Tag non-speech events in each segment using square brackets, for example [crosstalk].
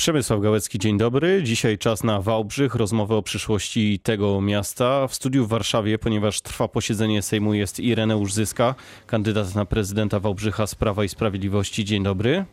Przemysław Gałecki, dzień dobry. Dzisiaj czas na Wałbrzych, rozmowę o przyszłości tego miasta. W studiu w Warszawie, ponieważ trwa posiedzenie Sejmu, jest Ireneusz Zyska, kandydat na prezydenta Wałbrzycha z Prawa i Sprawiedliwości. Dzień dobry.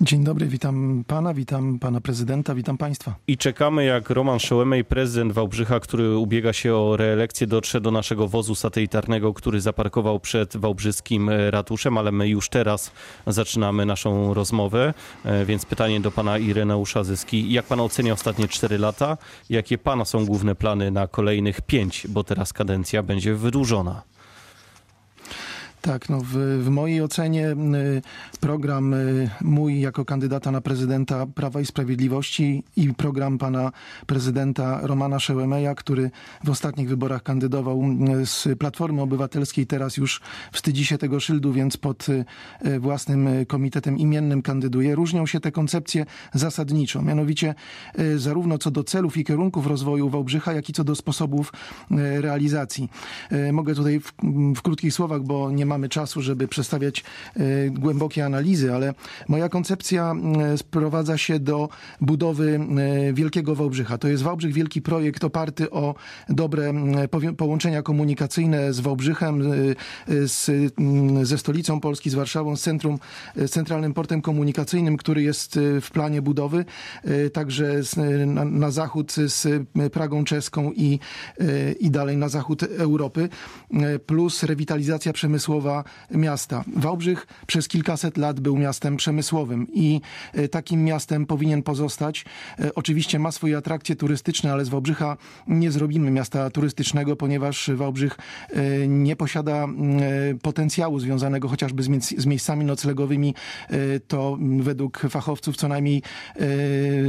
Dzień dobry, witam pana, witam pana prezydenta, witam państwa. I czekamy, jak Roman Szołemej, prezydent Wałbrzycha, który ubiega się o reelekcję, dotrze do naszego wozu satelitarnego, który zaparkował przed wałbrzyskim ratuszem, ale my już teraz zaczynamy naszą rozmowę. E, więc pytanie do pana Ireneusza Zyski. Jak pan ocenia ostatnie cztery lata? Jakie pana są główne plany na kolejnych pięć, bo teraz kadencja będzie wydłużona? Tak, no w, w, mojej ocenie program mój jako kandydata na prezydenta Prawa i Sprawiedliwości i program pana prezydenta Romana Szełemeja, który w ostatnich wyborach kandydował z Platformy Obywatelskiej, teraz już wstydzi się tego szyldu, więc pod własnym komitetem imiennym kandyduje. Różnią się te koncepcje zasadniczo, mianowicie zarówno co do celów i kierunków rozwoju Wałbrzycha, jak i co do sposobów realizacji. Mogę tutaj w, w krótkich słowach, bo nie mamy czasu, żeby przedstawiać e, głębokie analizy, ale moja koncepcja e, sprowadza się do budowy e, Wielkiego Wałbrzycha. To jest Wałbrzych wielki projekt oparty o dobre połączenia komunikacyjne z Wałbrzychem, z, ze stolicą Polski, z Warszawą, z centrum, z centralnym portem komunikacyjnym, który jest w planie budowy, także z, na, na, zachód z Pragą czeską i, i dalej na zachód Europy, plus rewitalizacja przemysłowa miasta. Wałbrzych przez kilkaset lat był miastem przemysłowym i e, takim miastem powinien pozostać. E, oczywiście ma swoje atrakcje turystyczne, ale z Wałbrzycha nie zrobimy miasta turystycznego, ponieważ Wałbrzych e, nie posiada potencjału związanego chociażby z miejscami noclegowymi. To według fachowców co najmniej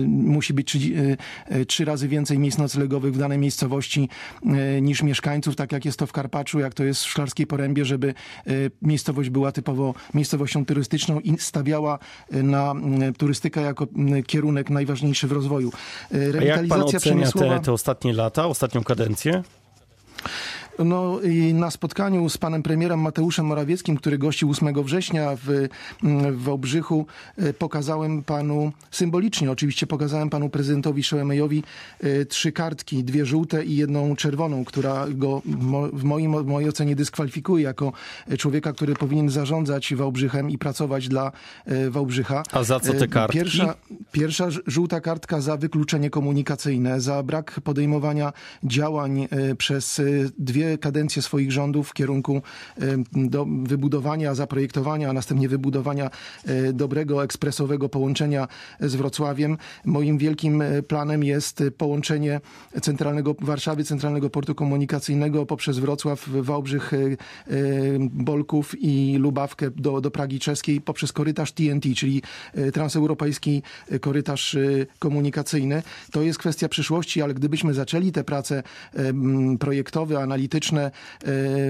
musi być trzy, trzy razy więcej miejsc noclegowych w danej miejscowości niż mieszkańców, tak jak jest to w Karpaczu, jak to jest w Szklarskiej Porębie, żeby miejscowość była typowo miejscowością turystyczną i stawiała y, na y, turystykę jako kierunek najważniejszy w rozwoju. Rewitalizacja A jak pan ocenia te, te ostatnie lata, ostatnią kadencję? No i na spotkaniu z panem premierem Mateuszem Morawieckim, który gościł 8 września w, w Wałbrzychu, e, pokazałem panu, symbolicznie oczywiście pokazałem panu prezydentowi Szoemejowi e, trzy kartki, dwie żółte i jedną czerwoną, która go w, moim, w mojej ocenie dyskwalifikuje jako człowieka, który powinien zarządzać Wałbrzychem i pracować dla e, Wałbrzycha. A za co te kartki? Pierwsza, pierwsza żółta kartka za wykluczenie komunikacyjne, za brak podejmowania działań przez dwie kadencję swoich rządów w kierunku do wybudowania, zaprojektowania, a następnie wybudowania e, dobrego ekspresowego połączenia z Wrocławiem. Moim wielkim e, planem jest połączenie centralnego Warszawy, centralnego portu komunikacyjnego poprzez Wrocław, Wałbrzych, e, Bolków i Lubawkę do, do Pragi Czeskiej poprzez korytarz TNT, czyli transeuropejski korytarz komunikacyjny. To jest kwestia przyszłości, ale gdybyśmy zaczęli te prace projektowe, analityczne, e,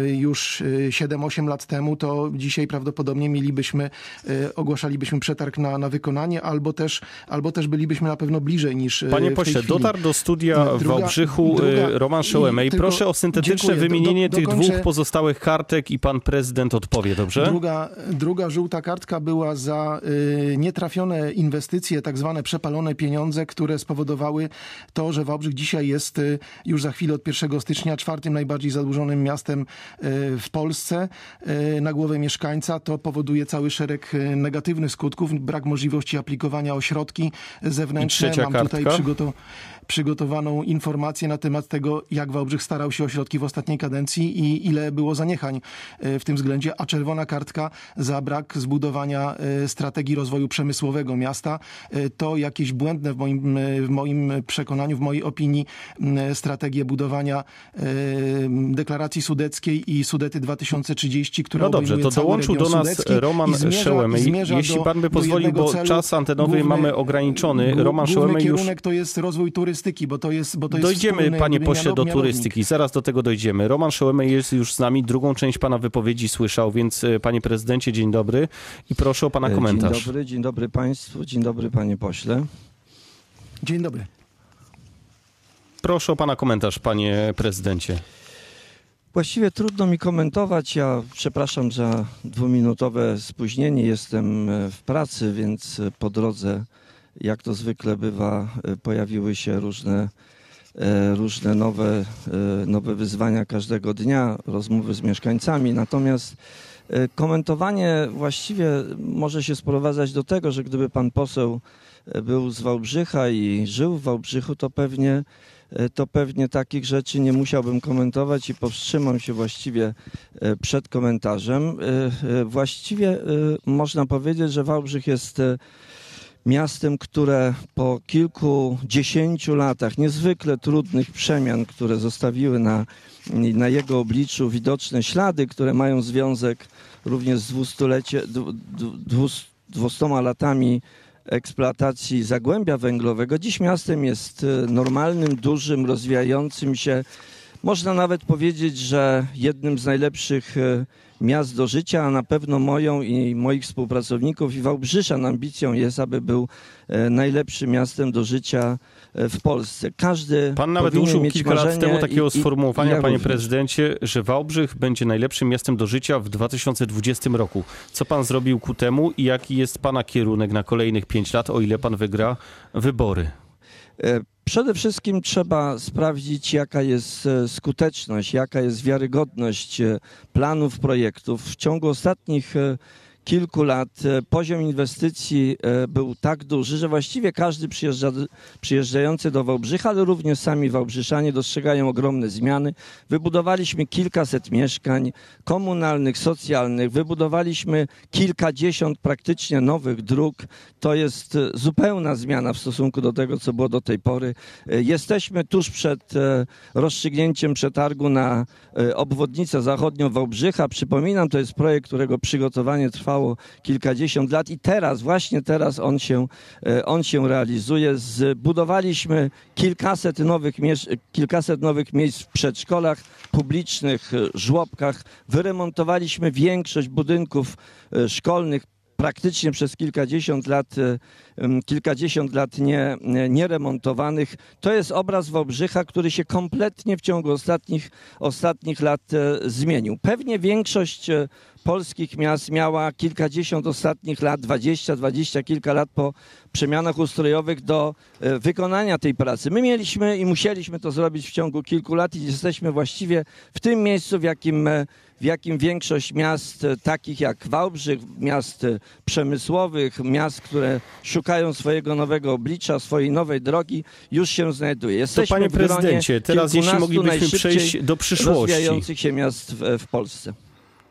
już 7-8 e, lat temu, to dzisiaj prawdopodobnie mielibyśmy, e, ogłaszalibyśmy przetarg na, na wykonanie, albo też, albo też bylibyśmy na pewno bliżej niż Panie pośle, dotarł do studia w Wałbrzychu druga, Roman Szołemej. Proszę o syntetyczne dziękuję. wymienienie do, do, tych dokończę. dwóch pozostałych kartek i pan prezydent odpowie, dobrze? Druga, druga żółta kartka była za y, nietrafione inwestycje, tak zwane przepalone pieniądze, które spowodowały to, że Wałbrzych dzisiaj jest y, już za chwilę od 1 stycznia czwartym najbardziej zadłużonym miastem e, w Polsce e, na głowę mieszkańca, to powoduje cały szereg e, negatywnych skutków. Brak możliwości aplikowania o środki zewnętrzne. Mam kartka? tutaj przygotowane przygotowaną informację na temat tego, jak Wałbrzych starał się o środki w ostatniej kadencji i ile było zaniechań w tym względzie, a czerwona kartka za brak zbudowania strategii rozwoju przemysłowego miasta. To jakieś błędne w moim, w moim przekonaniu, w mojej opinii strategie budowania deklaracji sudeckiej i Sudety 2030, która No dobrze, to dołączył do nas Roman Szełemy. Jeśli pan by pozwolił, bo celu, czas antenowy główny, mamy ograniczony. Roman Szełemy już... kierunek to jest rozwój turystyki bo to jest. Bo to dojdziemy, jest wspólny, panie pośle, do turystyki. Zaraz do tego dojdziemy. Roman Szołemej jest już z nami. Drugą część pana wypowiedzi słyszał, więc e, panie prezydencie, dzień dobry i proszę o pana e, komentarz. Dzień dobry, dzień dobry państwu, dzień dobry panie pośle. Dzień dobry. Proszę o pana komentarz, panie prezydencie. Właściwie trudno mi komentować. Ja przepraszam za dwuminutowe spóźnienie. Jestem e, w pracy, więc po drodze jak to zwykle bywa, e, pojawiły się różne, e, różne nowe, e, nowe wyzwania każdego dnia, rozmowy z mieszkańcami. Natomiast e, komentowanie właściwie może się sprowadzać do tego, że gdyby pan poseł e, był z Wałbrzycha i żył w Wałbrzychu, to pewnie e, to pewnie takich rzeczy nie musiałbym komentować i powstrzymam się właściwie e, przed komentarzem. E, e, Właściwie e, można powiedzieć, że Wałbrzych jest e, miastem, które po kilkudziesięciu latach niezwykle trudnych przemian, które zostawiły na, na jego obliczu widoczne ślady, które mają związek również z dwustulecie, dwu- dwu- dwus- dwustoma latami eksploatacji zagłębia węglowego. Dziś miastem jest e, normalnym, dużym, rozwijającym się. Można nawet powiedzieć, że jednym z najlepszych e, miast do życia, a na pewno moją i moich współpracowników i Wałbrzysza ambicją jest, aby był e, najlepszym miastem do życia e, w Polsce. Każdy Pan nawet użył kilka lat temu takiego i- sformułowania, i ja panie również. prezydencie, że Wałbrzych będzie najlepszym miastem do życia w 2020 roku. Co pan zrobił ku temu i jaki jest pana kierunek na kolejnych pięć lat, o ile pan wygra wybory? E, Przede wszystkim trzeba sprawdzić, jaka jest e, skuteczność, jaka jest wiarygodność e, planów, projektów. W ciągu ostatnich e, kilku lat e, poziom inwestycji e, był tak duży, że właściwie każdy przyjeżdża, przyjeżdżający do Wałbrzycha, ale również sami Wałbrzyszanie dostrzegają ogromne zmiany. Wybudowaliśmy kilkaset mieszkań komunalnych, socjalnych, wybudowaliśmy kilkadziesiąt praktycznie nowych dróg. To jest e, zupełna zmiana w stosunku do tego, co było do tej pory. Jesteśmy tuż przed rozstrzygnięciem przetargu na obwodnicę zachodnią Wałbrzycha. Przypominam, to jest projekt, którego przygotowanie trwało kilkadziesiąt lat i teraz, właśnie teraz on się, e, on się realizuje. Zbudowaliśmy kilkaset nowych, miesz- kilkaset nowych miejsc w przedszkolach publicznych, e, żłobkach. Wyremontowaliśmy większość budynków e, szkolnych praktycznie przez kilkadziesiąt lat, kilkadziesiąt lat nie, nie- nieremontowanych. To jest obraz Wałbrzycha, który się kompletnie w ciągu ostatnich, ostatnich lat zmienił. Pewnie większość polskich miast miała kilkadziesiąt ostatnich lat, dwadzieścia, dwadzieścia kilka lat po przemianach ustrojowych do e, wykonania tej pracy. My mieliśmy i musieliśmy to zrobić w ciągu kilku lat i jesteśmy właściwie w tym miejscu, w jakim e, w jakim większość miast e, takich jak Wałbrzych, miast przemysłowych, miast, które szukają swojego nowego oblicza, swojej nowej drogi, już się znajduje. To Jesteśmy panie w gronie prezydencie, teraz jeśli moglibyśmy przejść do przyszłości. rozwijających się miast w, w Polsce.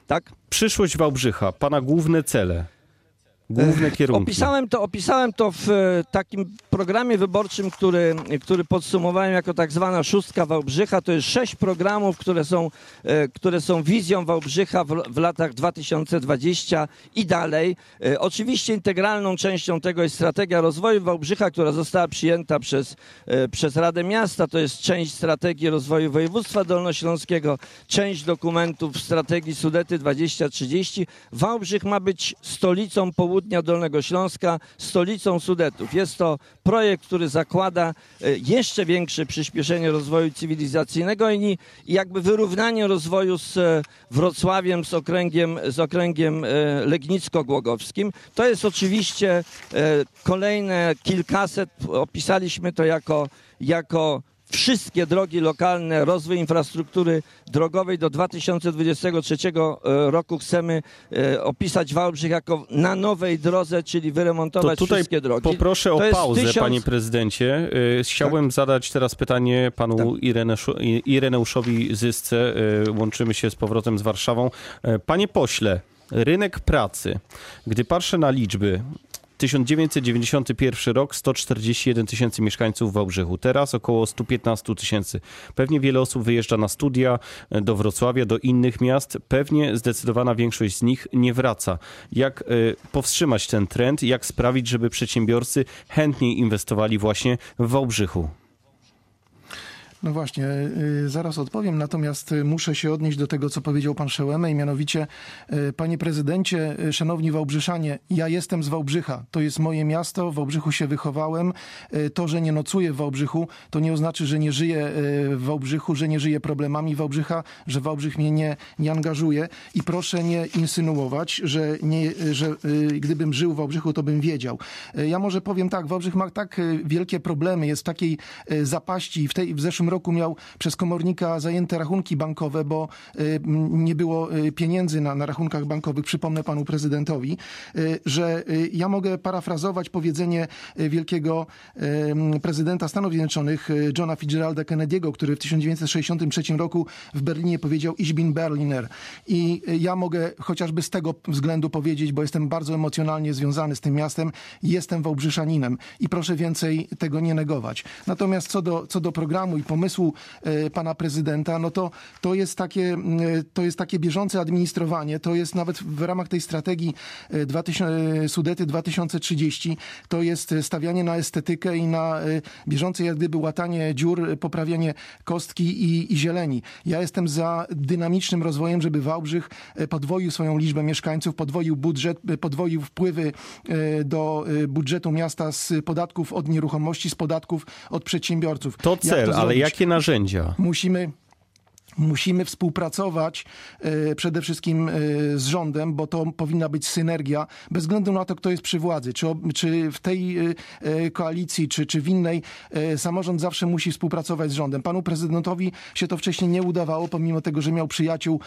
Tak? Przyszłość Wałbrzycha, pana główne cele, główne kierunki. Opisałem to, opisałem to w e, takim programie wyborczym, który, który podsumowałem jako tak zwana szóstka Wałbrzycha. To jest sześć programów, które są, e, które są wizją Wałbrzycha w, w latach 2020 i dalej. E, Oczywiście integralną częścią tego jest strategia rozwoju Wałbrzycha, która została przyjęta przez, przez Radę Miasta. To jest część strategii rozwoju województwa dolnośląskiego, część dokumentów strategii Sudety 2030. Wałbrzych ma być stolicą południa Dolnego Śląska, stolicą Sudetów. Jest to projekt, który zakłada e, jeszcze większe przyspieszenie rozwoju cywilizacyjnego i jakby wyrównanie rozwoju z e, Wrocławiem, z okręgiem, z okręgiem e, legnicko-głogowskim. To jest oczywiście kolejne kilkaset, opisaliśmy to jako, jako wszystkie drogi lokalne, rozwój infrastruktury drogowej do 2023 e, roku chcemy e, opisać Wałbrzych jako na nowej drodze, czyli To wyremontować tutaj wszystkie drogi. poproszę To o pauzę, tysiąc- Tak. panie prezydencie. Y, Chciałbym zadać teraz pytanie panu I- Ireneuszowi Zysce. Łączymy się z powrotem z Warszawą. Panie pośle, rynek pracy, gdy patrzę na liczby, 1991 rok 141 tysięcy mieszkańców w Wałbrzychu, teraz około 115 tysięcy. Pewnie wiele osób wyjeżdża na studia e, do Wrocławia, do innych miast. Pewnie zdecydowana większość z nich nie wraca. Jak e, powstrzymać ten trend? Jak sprawić, żeby przedsiębiorcy chętniej inwestowali właśnie w Wałbrzychu? No właśnie, y, zaraz odpowiem, natomiast y, muszę się odnieść do tego, co powiedział pan Szełemej, mianowicie, y, panie prezydencie, szanowni Wałbrzyszanie, ja jestem z Wałbrzycha, to jest moje miasto, w Wałbrzychu się wychowałem. To, że nie nocuję w Wałbrzychu, to nie oznacza, że nie żyję w Wałbrzychu, że nie żyję problemami Wałbrzycha, że Wałbrzych mnie nie, nie angażuje i proszę nie insynuować, że, nie, że gdybym żył w Wałbrzychu, to bym wiedział. Ja może powiem tak, Wałbrzych ma tak wielkie problemy, jest w takiej zapaści. W, tej, w zeszłym roku miał przez komornika zajęte rachunki bankowe, bo y, nie było y, pieniędzy na, na rachunkach bankowych, przypomnę panu prezydentowi, y, że ja mogę parafrazować powiedzenie wielkiego prezydenta Stanów Zjednoczonych, Johna Fitzgeralda Kennedy'ego, który w 1963 roku w Berlinie powiedział Ich bin Berliner. I ja mogę chociażby z tego względu powiedzieć, bo jestem bardzo emocjonalnie związany z tym miastem, jestem Wałbrzyszaninem i proszę więcej tego nie negować. Natomiast co do, co do programu i pomysłu e, pana prezydenta, no to, to, jest takie, e, to jest takie bieżące administrowanie, to jest nawet w ramach tej strategii e, 2000, e, Sudety 2030, to jest stawianie na estetykę i na bieżące jak gdyby łatanie dziur, poprawianie kostki i, i zieleni. Ja jestem za dynamicznym rozwojem, żeby Wałbrzych podwoił swoją liczbę mieszkańców, podwoił budżet, podwoił wpływy do budżetu miasta z podatków od nieruchomości, z podatków od przedsiębiorców. To Jak cel, ale zrobić? Jakie narzędzia? Musimy Musimy współpracować e, przede wszystkim e, z rządem, bo to powinna być synergia, bez względu na to, kto jest przy władzy. Czy, w tej e, koalicji, czy, czy w innej, samorząd zawsze musi współpracować z rządem. Panu prezydentowi się to wcześniej nie udawało, pomimo tego, że miał przyjaciół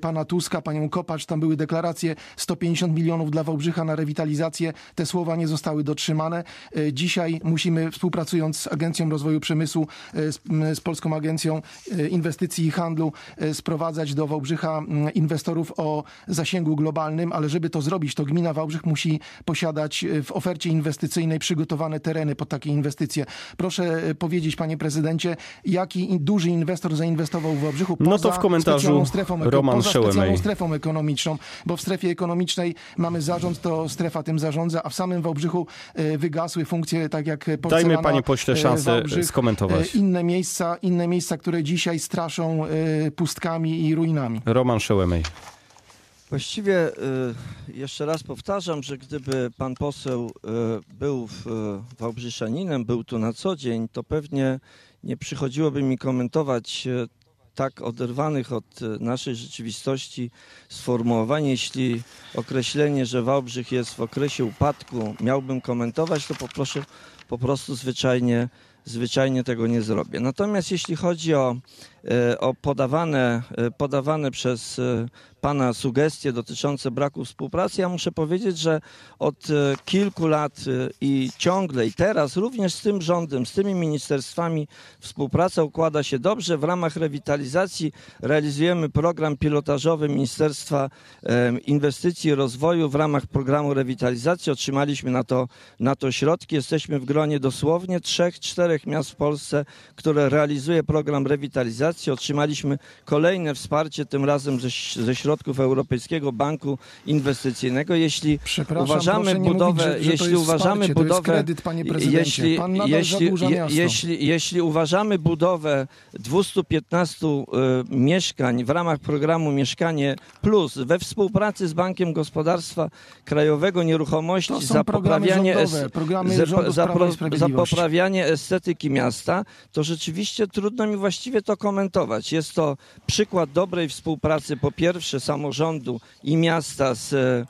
pana Tuska, panią Kopacz, tam były deklaracje 150 milionów dla Wałbrzycha na rewitalizację. Te słowa nie zostały dotrzymane. Dzisiaj musimy, współpracując z Agencją Rozwoju Przemysłu, z, Polską Agencją Inwestycji i Handlu, e, sprowadzać do Wałbrzycha inwestorów o zasięgu globalnym, ale żeby to zrobić, to gmina Wałbrzych musi posiadać e, w ofercie inwestycyjnej przygotowane tereny pod takie inwestycje. Proszę e, powiedzieć, panie prezydencie, jaki duży inwestor zainwestował w Wałbrzychu No to poza w komentarzu specjalną strefą, Roman poza specjalną strefą ekonomiczną, bo w strefie ekonomicznej mamy zarząd, to strefa tym zarządza, a w samym Wałbrzychu wygasły funkcje, tak jak porcelana, Dajmy, panie pośle, szansę Wałbrzych, skomentować. Inne miejsca, inne miejsca, które dzisiaj straszą pustkami i ruinami. Roman Szełemej. Właściwie y, jeszcze raz powtarzam, że gdyby pan poseł y, był w, Wałbrzyszaninem, był tu na co dzień, to pewnie nie przychodziłoby mi komentować tak oderwanych od naszej rzeczywistości sformułowań. Jeśli określenie, że Wałbrzych jest w okresie upadku, miałbym komentować, to poproszę po prostu zwyczajnie, zwyczajnie tego nie zrobię. Natomiast jeśli chodzi o, e, o podawane, e, podawane przez e, Pana sugestie dotyczące braku współpracy, ja muszę powiedzieć, że od e, kilku lat e, i ciągle i teraz również z tym rządem, z tymi ministerstwami współpraca układa się dobrze. W ramach rewitalizacji realizujemy program pilotażowy Ministerstwa e, Inwestycji i Rozwoju. W ramach programu rewitalizacji otrzymaliśmy na to, na to środki. Jesteśmy w gronie dosłownie trzech, czterech miast w Polsce, które realizuje program rewitalizacji. Otrzymaliśmy kolejne wsparcie, tym razem ze, ze środków Europejskiego Banku Inwestycyjnego. Jeśli uważamy budowę, mówić, że, że jeśli uważamy wsparcie, budowę, kredyt, jeśli, jeśli, je, jeśli, jeśli uważamy budowę 215 y, mieszkań w ramach programu Mieszkanie Plus we współpracy z Bankiem Gospodarstwa Krajowego Nieruchomości za poprawianie, rządowe, za, za, za poprawianie estetyki miasta, to rzeczywiście trudno mi właściwie to komentować. Jest to przykład dobrej współpracy po pierwsze samorządu i miasta z e,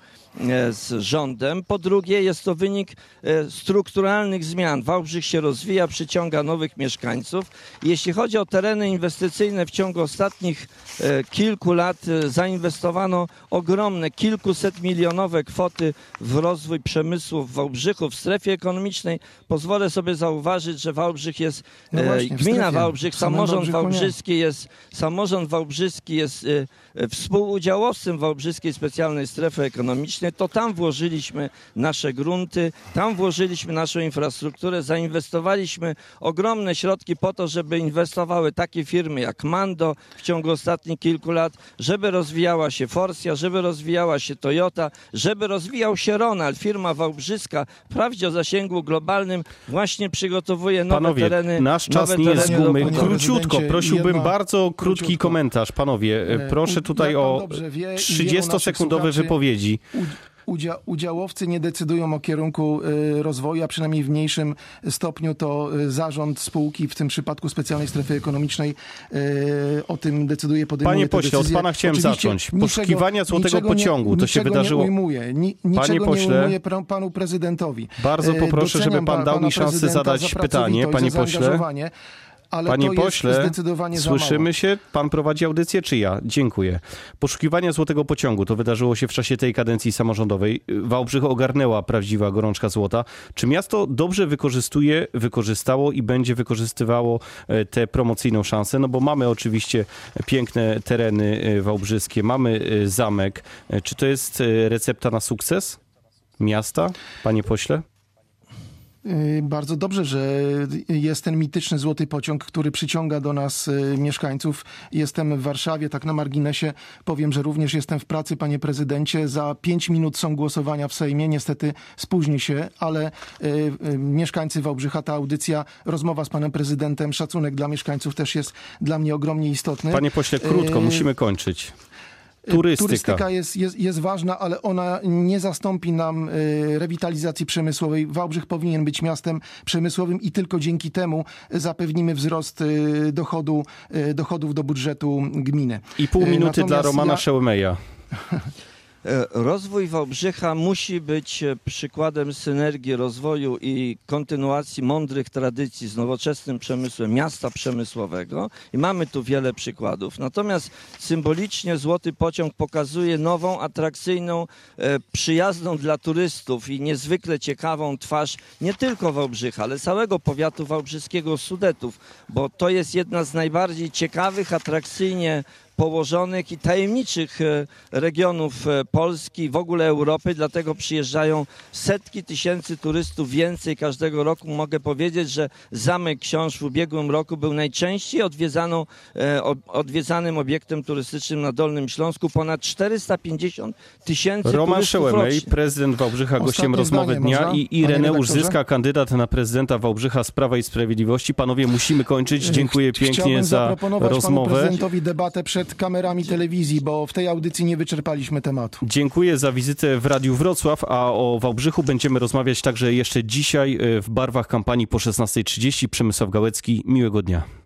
z rządem. Po drugie, jest to wynik e, strukturalnych zmian. Wałbrzych się rozwija, przyciąga nowych mieszkańców. Jeśli chodzi o tereny inwestycyjne, w ciągu ostatnich e, kilku lat e, zainwestowano ogromne, kilkuset milionowe kwoty w rozwój przemysłu w Wałbrzychu, w strefie ekonomicznej. Pozwolę sobie zauważyć, że Wałbrzych jest, No e, właśnie, gmina. Wałbrzych, samorząd. Wałbrzyski jest, samorząd Wałbrzyski jest e, e, współudziałowcem Wałbrzyskiej Specjalnej Strefy Ekonomicznej. To tam włożyliśmy nasze grunty, tam włożyliśmy naszą infrastrukturę, zainwestowaliśmy ogromne środki po to, żeby inwestowały takie firmy jak Mando w ciągu ostatnich kilku lat, żeby rozwijała się Forcja, żeby rozwijała się Toyota, żeby rozwijał się Ronald, firma wałbrzyska, wprawdzie o zasięgu globalnym, właśnie przygotowuje nowe Panowie, tereny. nasz czas nie jest z gumy. Króciutko, prosiłbym jedno- bardzo krótki króciutko. komentarz. Panowie, E, proszę tutaj o dobrze wie i wielu 30-sekundowe naszych słuchaczy- wypowiedzi. Udzia udziałowcy nie decydują o kierunku y, rozwoju, a przynajmniej w mniejszym stopniu to y, zarząd spółki, w tym przypadku specjalnej strefy ekonomicznej, y, o tym decyduje, podejmuje Panie pośle, od decyzje. pana chciałem Oczywiście zacząć. niczego- Poszukiwania złotego niczego pociągu, to się wydarzyło- Nie ujmuję, ni, niczego Panie nie pośle, ujmuję pra- panu prezydentowi. Bardzo E, poproszę, żeby doceniam pan pa- dał mi szansę zadać za pytanie. Panie pośle, Ale Panie to jest pośle, zdecydowanie za mało. słyszymy się? Pan prowadzi audycję, czy ja? Dziękuję. Poszukiwania złotego pociągu, to wydarzyło się w czasie tej kadencji samorządowej. Wałbrzych ogarnęła prawdziwa gorączka złota. Czy miasto dobrze wykorzystuje, wykorzystało i będzie wykorzystywało e, tę promocyjną szansę? No bo mamy oczywiście piękne tereny e, wałbrzyskie, mamy e, zamek. Czy to jest recepta na sukces miasta, panie pośle? Y, Bardzo dobrze, że jest ten mityczny złoty pociąg, który przyciąga do nas y, mieszkańców. Jestem w Warszawie, tak na marginesie powiem, że również jestem w pracy, panie prezydencie. Za pięć minut są głosowania w Sejmie. Niestety spóźni się, ale y, mieszkańcy Wałbrzycha, ta audycja, rozmowa z panem prezydentem, szacunek dla mieszkańców też jest dla mnie ogromnie istotny. Panie pośle, krótko, musimy kończyć. Turystyka. Turystyka jest, jest, jest ważna, ale ona nie zastąpi nam y, rewitalizacji przemysłowej. Wałbrzych powinien być miastem przemysłowym i tylko dzięki temu zapewnimy wzrost y, dochodu, y, dochodów do budżetu gminy. I pół minuty dla natomiast Romana ja- Szełmeja. [laughs] E, Rozwój Wałbrzycha musi być e, przykładem synergii rozwoju i kontynuacji mądrych tradycji z nowoczesnym przemysłem miasta przemysłowego i mamy tu wiele przykładów. Natomiast symbolicznie Złoty Pociąg pokazuje nową, atrakcyjną, e, przyjazną dla turystów i niezwykle ciekawą twarz nie tylko Wałbrzycha, ale całego powiatu wałbrzyskiego Sudetów, bo to jest jedna z najbardziej ciekawych, atrakcyjnie położonych i tajemniczych e, regionów e, Polski, w ogóle Europy, dlatego przyjeżdżają setki tysięcy turystów więcej każdego roku. Mogę powiedzieć, że Zamek Książ w ubiegłym roku był najczęściej odwiedzaną, e, odwiedzanym obiektem turystycznym na Dolnym Śląsku. Ponad 450 tysięcy Roman turystów Szełemej, rocznie. prezydent Wałbrzycha, gościem rozmowy zdanie dnia można, i Ireneusz? Zyska, kandydat na prezydenta Wałbrzycha z Prawa i Sprawiedliwości. Panowie, musimy kończyć. Dziękuję Ch- pięknie Chciałbym za zaproponować panu rozmowę. prezydentowi debatę przed kamerami telewizji, bo w tej audycji nie wyczerpaliśmy tematu. Dziękuję za wizytę w Radiu Wrocław, a o Wałbrzychu będziemy rozmawiać także jeszcze dzisiaj e, w barwach kampanii po 16.30. Przemysław Gałecki, miłego dnia.